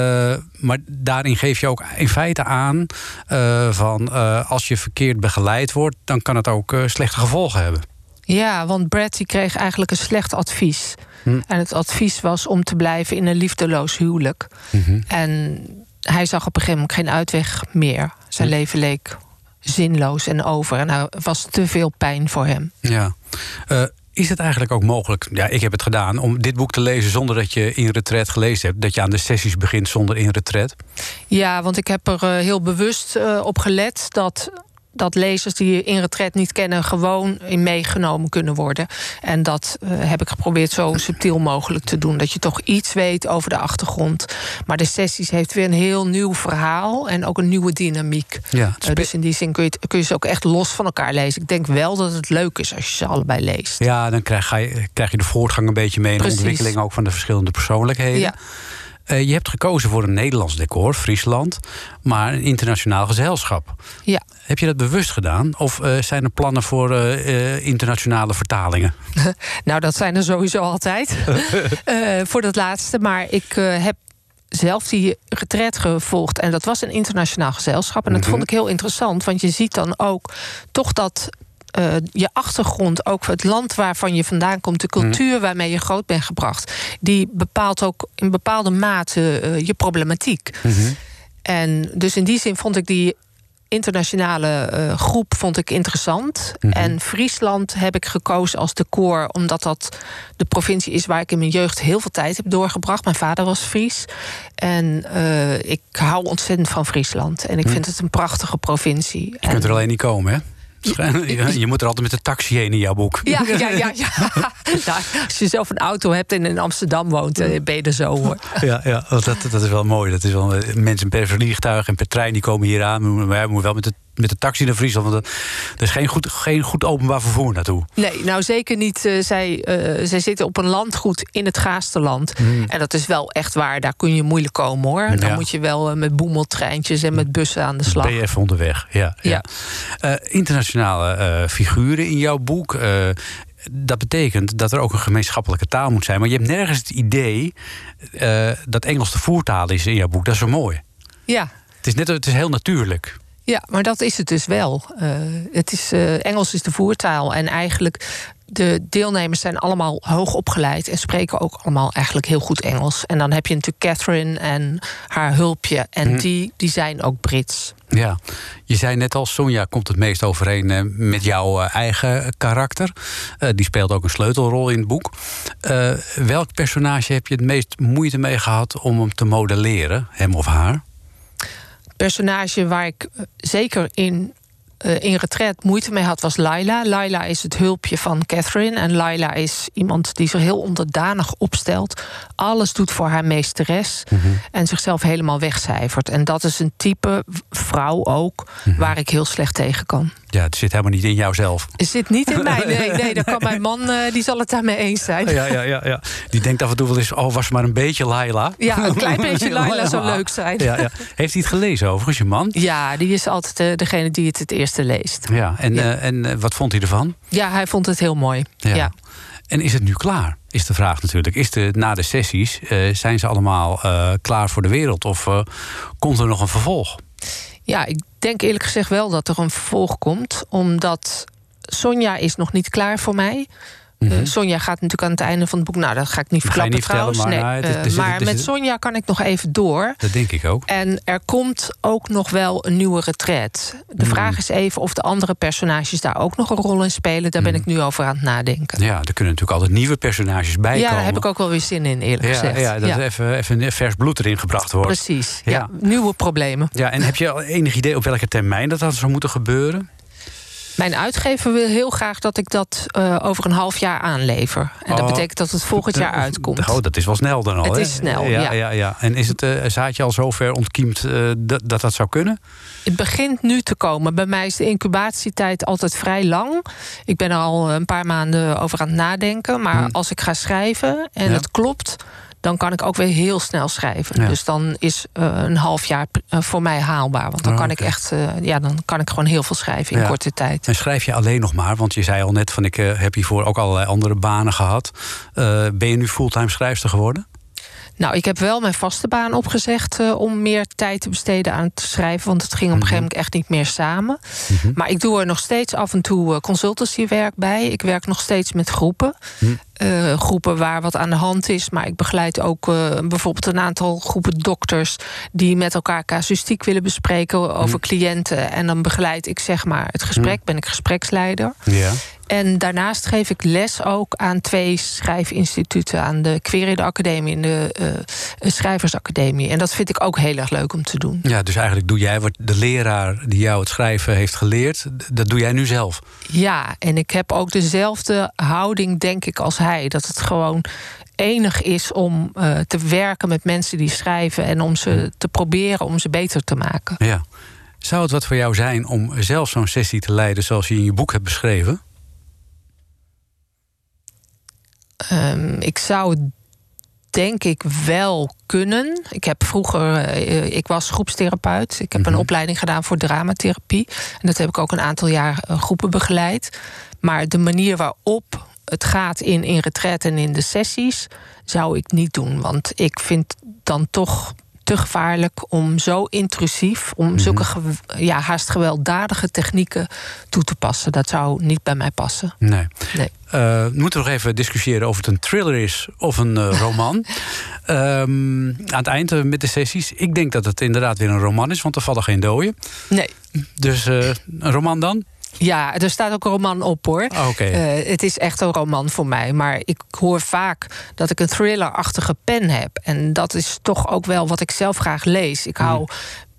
maar daarin geef je ook in feite aan eh, van eh, als je verkeerd begeleid wordt, dan kan het ook eh, slechte gevolgen hebben. Ja, want Brad die kreeg eigenlijk een slecht advies. Hm. En het advies was om te blijven in een liefdeloos huwelijk. Mhm. En hij zag op een gegeven moment geen uitweg meer. Zijn Hm. leven leek zinloos en over. En er was te veel pijn voor hem. Ja. Eh, is het eigenlijk ook mogelijk, ja, ik heb het gedaan, om dit boek te lezen zonder dat je in retret gelezen hebt? Dat je aan de sessies begint zonder in retret? Ja, want ik heb er eh, heel bewust eh, op gelet dat dat lezers die in retret niet kennen, gewoon in meegenomen kunnen worden. En dat eh, heb ik geprobeerd zo subtiel mogelijk te doen. Dat je toch iets weet over de achtergrond. Maar de sessies heeft weer een heel nieuw verhaal en ook een nieuwe dynamiek. Ja, Eh, dus in die zin kun je, het- kun je ze ook echt los van elkaar lezen. Ik denk wel dat het leuk is als je ze allebei leest. Ja, dan krijg, ga je, krijg je de voortgang een beetje mee... en de ontwikkeling ook van de verschillende persoonlijkheden. Ja. Eh, je hebt gekozen voor een Nederlands decor, Friesland... maar een internationaal gezelschap. Ja. Heb je dat bewust gedaan? Of eh, zijn er plannen voor eh, internationale vertalingen? [laughs] Nou, dat zijn er sowieso altijd. [laughs] Voor dat laatste. Maar ik heb zelf die retret gevolgd. En dat was een internationaal gezelschap. En dat Mhm. vond ik heel interessant. Want je ziet dan ook toch dat. Eh, je achtergrond, ook het land waarvan je vandaan komt, de cultuur waarmee je groot bent gebracht, die bepaalt ook in bepaalde mate eh, je problematiek. En dus in die zin vond ik die internationale eh, groep vond ik interessant. Mhm. En Friesland heb ik gekozen als decor... omdat dat de provincie is waar ik in mijn jeugd heel veel tijd heb doorgebracht. Mijn vader was Fries. En ik hou ontzettend van Friesland. En ik Mhm. vind het een prachtige provincie. Je kunt er alleen niet komen, hè? [laughs] Je, je moet er altijd met de taxi heen in jouw boek. Ja, [laughs] ja, ja. ja. [laughs] nou, als je zelf een auto hebt en in Amsterdam woont, eh, ben je er zo hoor. Ja, ja want dat, dat is wel mooi. Dat is wel, eh, mensen per vliegtuig en per trein die komen hier aan. Maar we moeten wel met de, met de taxi naar Friesland. Want er is geen goed, geen goed openbaar vervoer naartoe. Nee, nou zeker niet. Eh, zij, eh, zij zitten op een landgoed in het Gaasterland. Hmm. En dat is wel echt waar. Daar kun je moeilijk komen hoor. Dan moet je wel eh, met boemeltreintjes en met bussen aan de slag. Ben je even onderweg. Ja, ja. Internationale figuren in jouw boek. dat betekent dat er ook een gemeenschappelijke taal moet zijn. Maar je hebt nergens het idee dat Engels de voertaal is in jouw boek. Dat is zo mooi. Ja. Het is, net, het is heel natuurlijk. Ja, maar dat is het dus wel. Eh, het is, eh, Engels is de voertaal. En eigenlijk, de deelnemers zijn allemaal hoog opgeleid... en spreken ook allemaal eigenlijk heel goed Engels. En dan heb je natuurlijk Catherine en haar hulpje. En Mhm. die, die zijn ook Brits. Ja, je zei net al, Sonja komt het meest overeen eh, met jouw eigen karakter. Die speelt ook een sleutelrol in het boek. Welk personage heb je het meest moeite mee gehad om hem te modelleren, hem of haar? Personage waar ik eh, zeker in, eh, in retret moeite mee had, was Laila. Laila is het hulpje van Catherine. En Laila is iemand die zich heel onderdanig opstelt. Alles doet voor haar meesteres. En zichzelf helemaal wegcijfert. En dat is een type vrouw ook, waar ik heel slecht tegen kan. Ja, het zit helemaal niet in jouzelf. Het zit niet in mij. Nee, nee, [laughs] dan kan mijn man, eh, die zal het daarmee eens zijn. Ja, ja, ja, ja. Die denkt af en toe wel eens, oh, was maar een beetje Laila. Ja, een klein beetje [laughs] Laila zou leuk zijn. Ja, ja. Heeft hij het gelezen overigens, je man? Ja, die is altijd eh, degene die het het eerste leest. Ja, en, eh, en wat vond hij ervan? Ja, hij vond het heel mooi. ja. En is het nu klaar? Is de vraag natuurlijk. Is de, na de sessies, zijn ze allemaal klaar voor de wereld? Of komt er nog een vervolg? Ja, ik denk eerlijk gezegd wel dat er een vervolg komt. Omdat Sonja is nog niet klaar voor mij. Eh, Sonja gaat natuurlijk aan het einde van het boek... Nou, dat ga ik niet verklappen niet trouwens. maar, nee, nou, het is- eh, met Sonja kan ik nog even door. Dat denk ik ook. En er komt ook nog wel een nieuwe retret. De Hmm. vraag is even of de andere personages daar ook nog een rol in spelen. Daar ben ik nu over aan het nadenken. Ja, er kunnen natuurlijk altijd nieuwe personages bij ja, komen. daar heb ik ook wel weer zin in, eerlijk ja, gezegd. ja, dat Ja. even, even vers bloed erin gebracht wordt. Precies, ja. Ja. Nieuwe problemen. Ja, en heb je al enig idee op welke termijn dat, dat zou moeten gebeuren? Mijn uitgever wil heel graag dat ik dat eh, over een half jaar aanlever. En dat Oh. betekent dat het volgend jaar uitkomt. Oh, dat is wel snel dan al. Het is snel, ja. ja, ja. En is het eh, zaadje al zover ontkiemd eh, dat, dat dat zou kunnen? Het begint nu te komen. Bij mij is de incubatietijd altijd vrij lang. Ik ben er al een paar maanden over aan het nadenken. Maar Hmm. als ik ga schrijven en Ja. het klopt... dan kan ik ook weer heel snel schrijven. Ja. Dus dan is eh, een half jaar eh, voor mij haalbaar. Want dan Oh, kan ik echt, eh, ja, dan kan ik gewoon heel veel schrijven in Ja. korte tijd. En schrijf je alleen nog maar, want je zei al net van ik heb hiervoor ook allerlei andere banen gehad. Eh, ben je nu fulltime schrijfster geworden? Nou, ik heb wel mijn vaste baan opgezegd eh, om meer tijd te besteden aan het schrijven. Want het ging op een gegeven moment echt niet meer samen. Maar ik doe er nog steeds af en toe eh, consultancywerk bij. Ik werk nog steeds met groepen. Eh, groepen waar wat aan de hand is. Maar ik begeleid ook bijvoorbeeld een aantal groepen dokters die met elkaar casuïstiek willen bespreken over cliënten. En dan begeleid ik zeg maar het gesprek, ben ik gespreksleider. Ja. En daarnaast geef ik les ook aan twee schrijfinstituten. Aan de Queride Academie en de uh, Schrijversacademie. En dat vind ik ook heel erg leuk om te doen. Ja, dus eigenlijk doe jij wat de leraar die jou het schrijven heeft geleerd... dat doe jij nu zelf? Ja, en ik heb ook dezelfde houding, denk ik, als hij. Dat het gewoon enig is om uh, te werken met mensen die schrijven... en om ze te proberen om ze beter te maken. Ja. Zou het wat voor jou zijn om zelf zo'n sessie te leiden... zoals je in je boek hebt beschreven? Um, ik zou het denk ik wel kunnen. Ik heb vroeger, uh, ik was groepstherapeut. Ik heb mm -hmm. een opleiding gedaan voor dramatherapie. En dat heb ik ook een aantal jaar uh, groepen begeleid. Maar de manier waarop het gaat in, in retret en in de sessies, zou ik niet doen. Want ik vind dan toch te gevaarlijk om zo intrusief, om mm -hmm. zulke ja, haast gewelddadige technieken toe te passen. Dat zou niet bij mij passen. Nee. nee. Uh, we moeten nog even discussiëren of het een thriller is of een uh, roman. um, [laughs] aan het eind uh, met de sessies. Ik denk dat het inderdaad weer een roman is, want er vallen geen doden. Nee. Dus een roman dan? Ja, er staat ook een roman op hoor. Oh, okay. uh, het is echt een roman voor mij. Maar ik hoor vaak dat ik een thriller-achtige pen heb. En dat is toch ook wel wat ik zelf graag lees. Ik hou mm.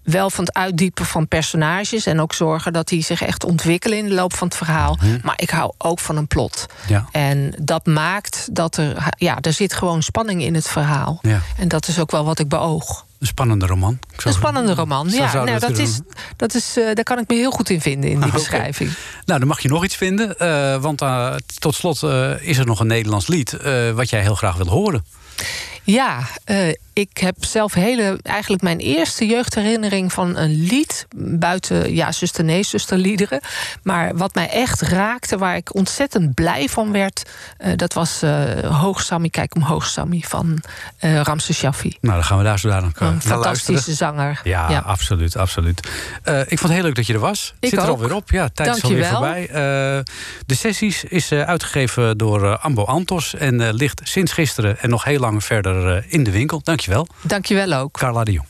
Wel van het uitdiepen van personages. En ook zorgen dat die zich echt ontwikkelen in de loop van het verhaal. Mm. Maar ik hou ook van een plot. Ja. En dat maakt dat er. Ja, er zit gewoon spanning in het verhaal. Ja. En dat is ook wel wat ik beoog. Een spannende roman. Een spannende roman, ja. Nou, dat, dat is, dat is, uh, daar kan ik me heel goed in vinden, in die ah, beschrijving. Okay. Nou, dan mag je nog iets vinden. Uh, want uh, tot slot is er nog een Nederlands lied... wat jij heel graag wil horen. Ja, uh, ik heb zelf hele, eigenlijk mijn eerste jeugdherinnering van een lied. Buiten, ja, zuster nee, zusterliederen. Maar wat mij echt raakte, waar ik ontzettend blij van werd. Uh, dat was uh, Hoog Sammy, kijk omhoog Sammy van uh, Ramses Shaffi. Nou, dan gaan we daar zo dadelijk Een fantastische zanger. Ja, ja, absoluut, absoluut. ik vond het heel leuk dat je er was. Ik Zit er ook. alweer op. Ja, tijd Dank is alweer voorbij. de sessies is uitgegeven door Ambo Antos. En ligt sinds gisteren en nog heel lang verder in de winkel. Dank je wel. Dank je wel ook. Carla de Jong.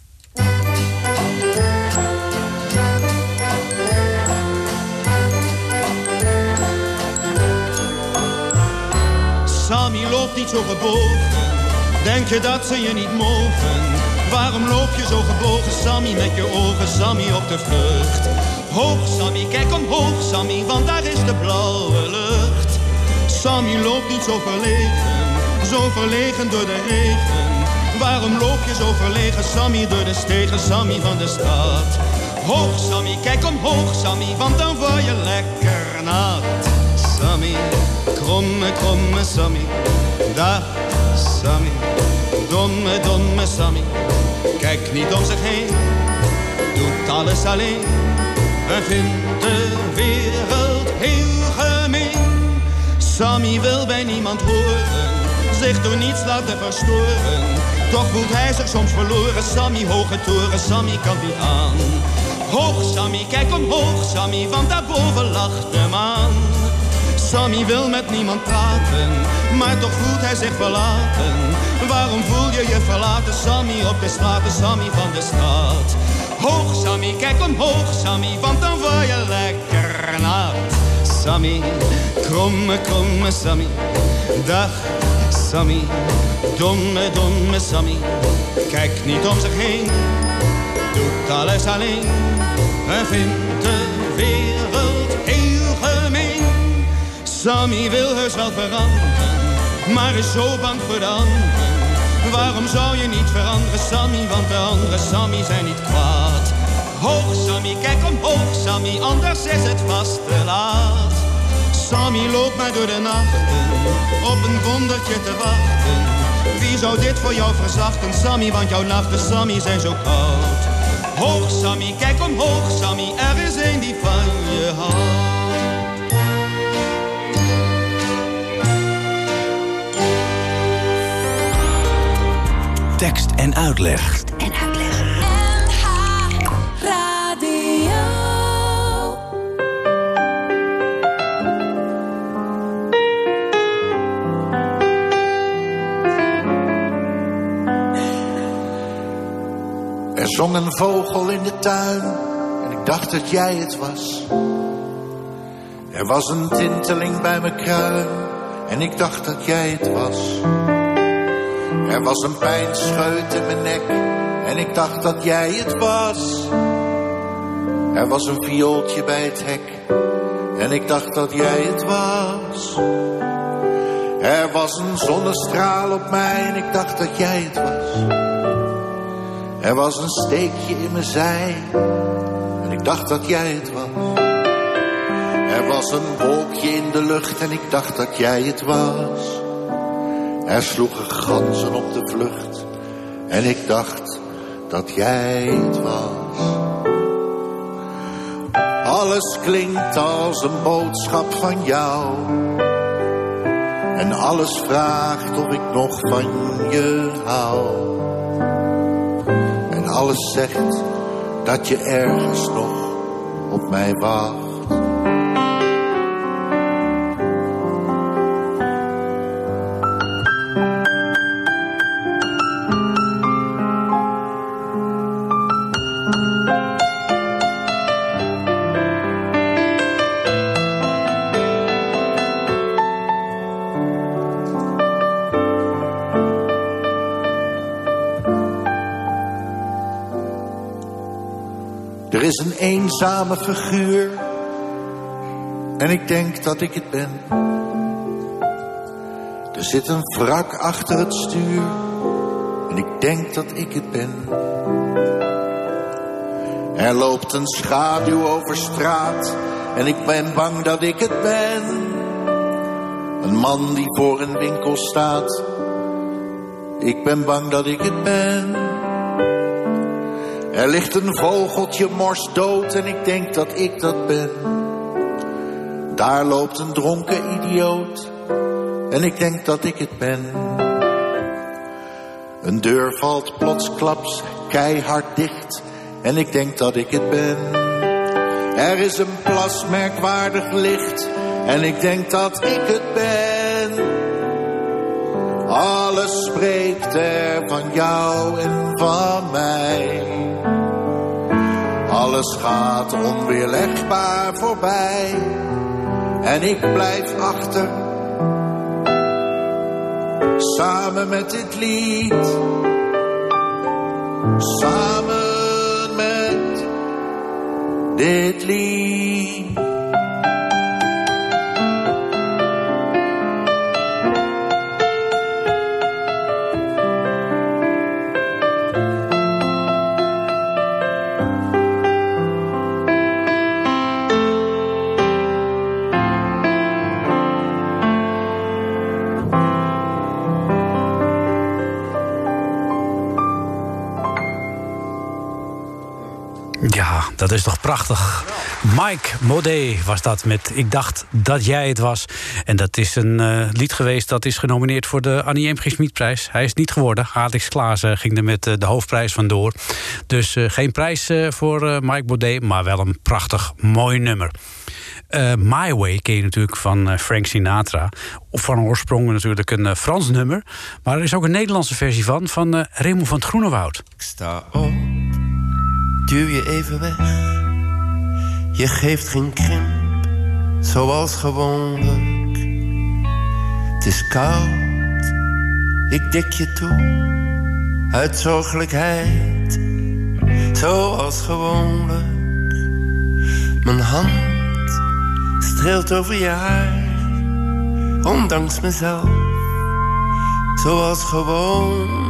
Sammy loopt niet zo gebogen. Denk je dat ze je niet mogen? Waarom loop je zo gebogen, Sammy, met je ogen, Sammy, op de vlucht? Hoog, Sammy, kijk omhoog, Sammy, want daar is de blauwe lucht. Sammy loopt niet zo verlegen, zo verlegen door de regen. Waarom loop je zo verlegen, Sammy, door de stegen, Sammy van de stad? Hoog, Sammy, kijk omhoog, Sammy, want dan word je lekker nat. Sammy, kromme, kromme Sammy, dag Sammy, domme, domme Sammy. Kijk niet om zich heen, doet alles alleen en vindt de wereld heel gemeen. Sammy wil bij niemand horen, zich door niets laten verstoren. Toch voelt hij zich soms verloren. Sammy, hoge toren, Sammy kan niet aan. Hoog, Sammy, kijk omhoog, Sammy, want daarboven lacht de maan. Sammy wil met niemand praten, maar toch voelt hij zich verlaten. Waarom voel je je verlaten, Sammy, op de straten, Sammy van de stad? Hoog, Sammy, kijk omhoog, Sammy, want dan word je lekker nat. Sammy, kromme, kromme Sammy, dag Sammy, domme, domme Sammy. Kijkt niet om zich heen, doet alles alleen en vindt de wereld heel gemeen. Sammy wil heus wel veranderen, maar is zo bang voor de anderen. Waarom zou je niet veranderen, Sammy, want de andere Sammy zijn niet kwaad. Hoog Sammy, kijk omhoog Sammy, anders is het vast te laat. Sammy loopt maar door de nachten, op een wondertje te wachten. Wie zou dit voor jou verzachten, Sammy, want jouw nachten, Sammy, zijn zo koud. Hoog Sammy, kijk omhoog Sammy, er is een die van je houdt. Tekst. En uitleg. Zong een vogel in de tuin en ik dacht dat jij het was. Er was een tinteling bij mijn kruin en ik dacht dat jij het was. Er was een pijnscheut in mijn nek en ik dacht dat jij het was. Er was een viooltje bij het hek en ik dacht dat jij het was. Er was een zonnestraal op mij en ik dacht dat jij het was. Er was een steekje in mijn zij en ik dacht dat jij het was. Er was een wolkje in de lucht en ik dacht dat jij het was. Er sloegen ganzen op de vlucht en ik dacht dat jij het was. Alles klinkt als een boodschap van jou. En alles vraagt of ik nog van je hou. Alles zegt dat je ergens nog op mij wacht. Is een eenzame figuur en ik denk dat ik het ben. Er zit een wrak achter het stuur en ik denk dat ik het ben. Er loopt een schaduw over straat en ik ben bang dat ik het ben. Een man die voor een winkel staat, ik ben bang dat ik het ben. Er ligt een vogeltje mors dood en ik denk dat ik dat ben. Daar loopt een dronken idioot en ik denk dat ik het ben. Een deur valt plotsklaps keihard dicht en ik denk dat ik het ben. Er is een plas merkwaardig licht en ik denk dat ik het ben. Alles spreekt er van jou en van mij. Alles gaat onweerlegbaar voorbij. En ik blijf achter. Samen met dit lied. Samen met dit lied. Dat is toch prachtig. Mike Modé was dat met Ik dacht dat jij het was. En dat is een eh, lied geweest dat is genomineerd voor de Annie M. Schmidprijs. Hij is niet geworden. Alex Klaas eh, ging er met eh, de hoofdprijs vandoor. Dus geen prijs voor Mike Modé, maar wel een prachtig mooi nummer. My Way ken je natuurlijk van Frank Sinatra. Of van oorsprong natuurlijk een Frans nummer. Maar er is ook een Nederlandse versie van, van Raymond van het Groenewoud. Ik sta op duw je even weg. Je geeft geen krimp, zoals gewoonlijk. Het is koud, ik dik je toe, uit zorgelijkheid, zoals gewoonlijk. Mijn hand streelt over je haar, ondanks mezelf, zoals gewoonlijk.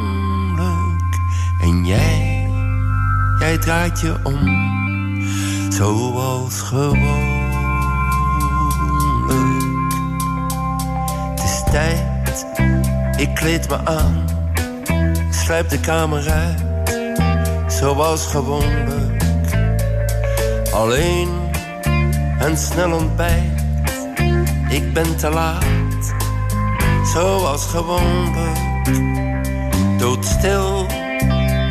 En jij Jij draait je om, zoals gewoonlijk. Het is tijd, ik kleed me aan, sluip de kamer uit, zoals gewoonlijk. Alleen en snel ontbijt, ik ben te laat, zoals gewoonlijk. Doodstil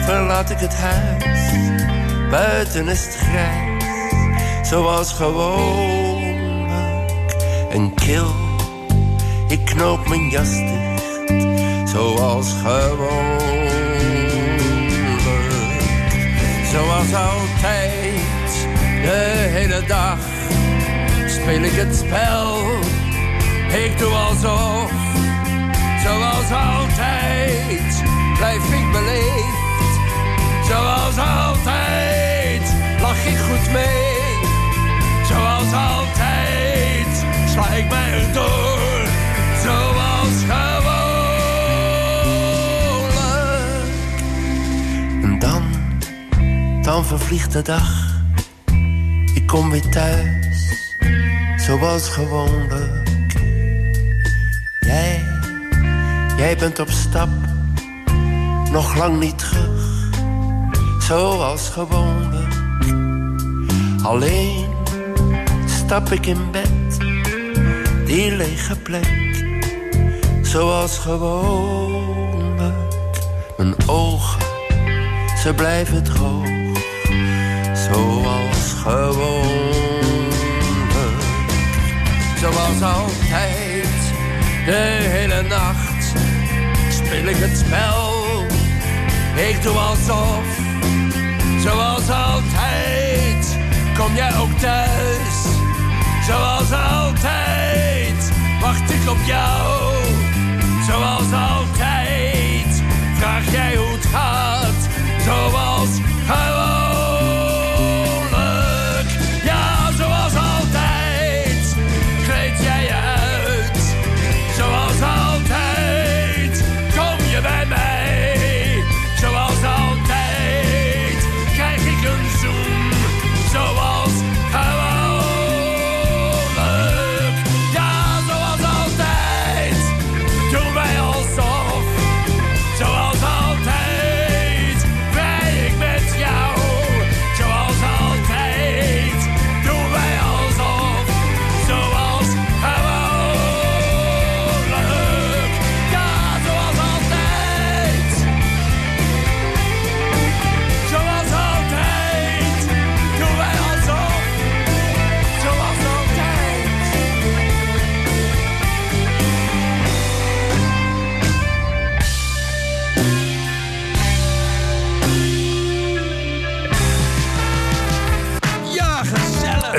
verlaat ik het huis. Buiten is het grijs, zoals gewoonlijk. En kil, ik knoop mijn jas dicht, zoals gewoonlijk. Zoals altijd, de hele dag speel ik het spel. Ik doe alsof, zoals altijd, blijf ik beleefd. Zoals altijd, lach ik goed mee. Zoals altijd, sla ik mij erdoor. Zoals gewoonlijk. En dan, dan vervliegt de dag. Ik kom weer thuis, zoals gewoonlijk. Jij, jij bent op stap, nog lang niet terug, zoals gewoonlijk. Alleen stap ik in bed, die lege plek, zoals gewoonlijk. Mijn ogen, ze blijven droog, zoals gewoonlijk. Zoals altijd, de hele nacht speel ik het spel. Ik doe alsof, zoals altijd, kom jij ook thuis. Zoals altijd, wacht ik op jou.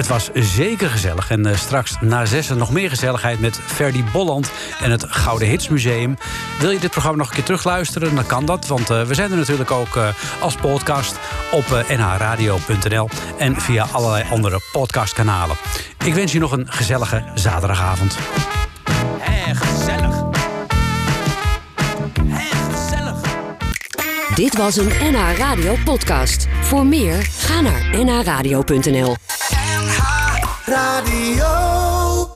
Het was zeker gezellig. En eh, straks na zessen nog meer gezelligheid met Ferdy Bolland en het Gouden Hitsmuseum. Wil je dit programma nog een keer terugluisteren? Dan kan dat, want eh, we zijn er natuurlijk ook eh, als podcast op eh, nhradio.nl en via allerlei andere podcastkanalen. Ik wens je nog een gezellige zaterdagavond. Gezellig. Dit was een NH Radio podcast. Voor meer, ga naar nhradio.nl. Radio.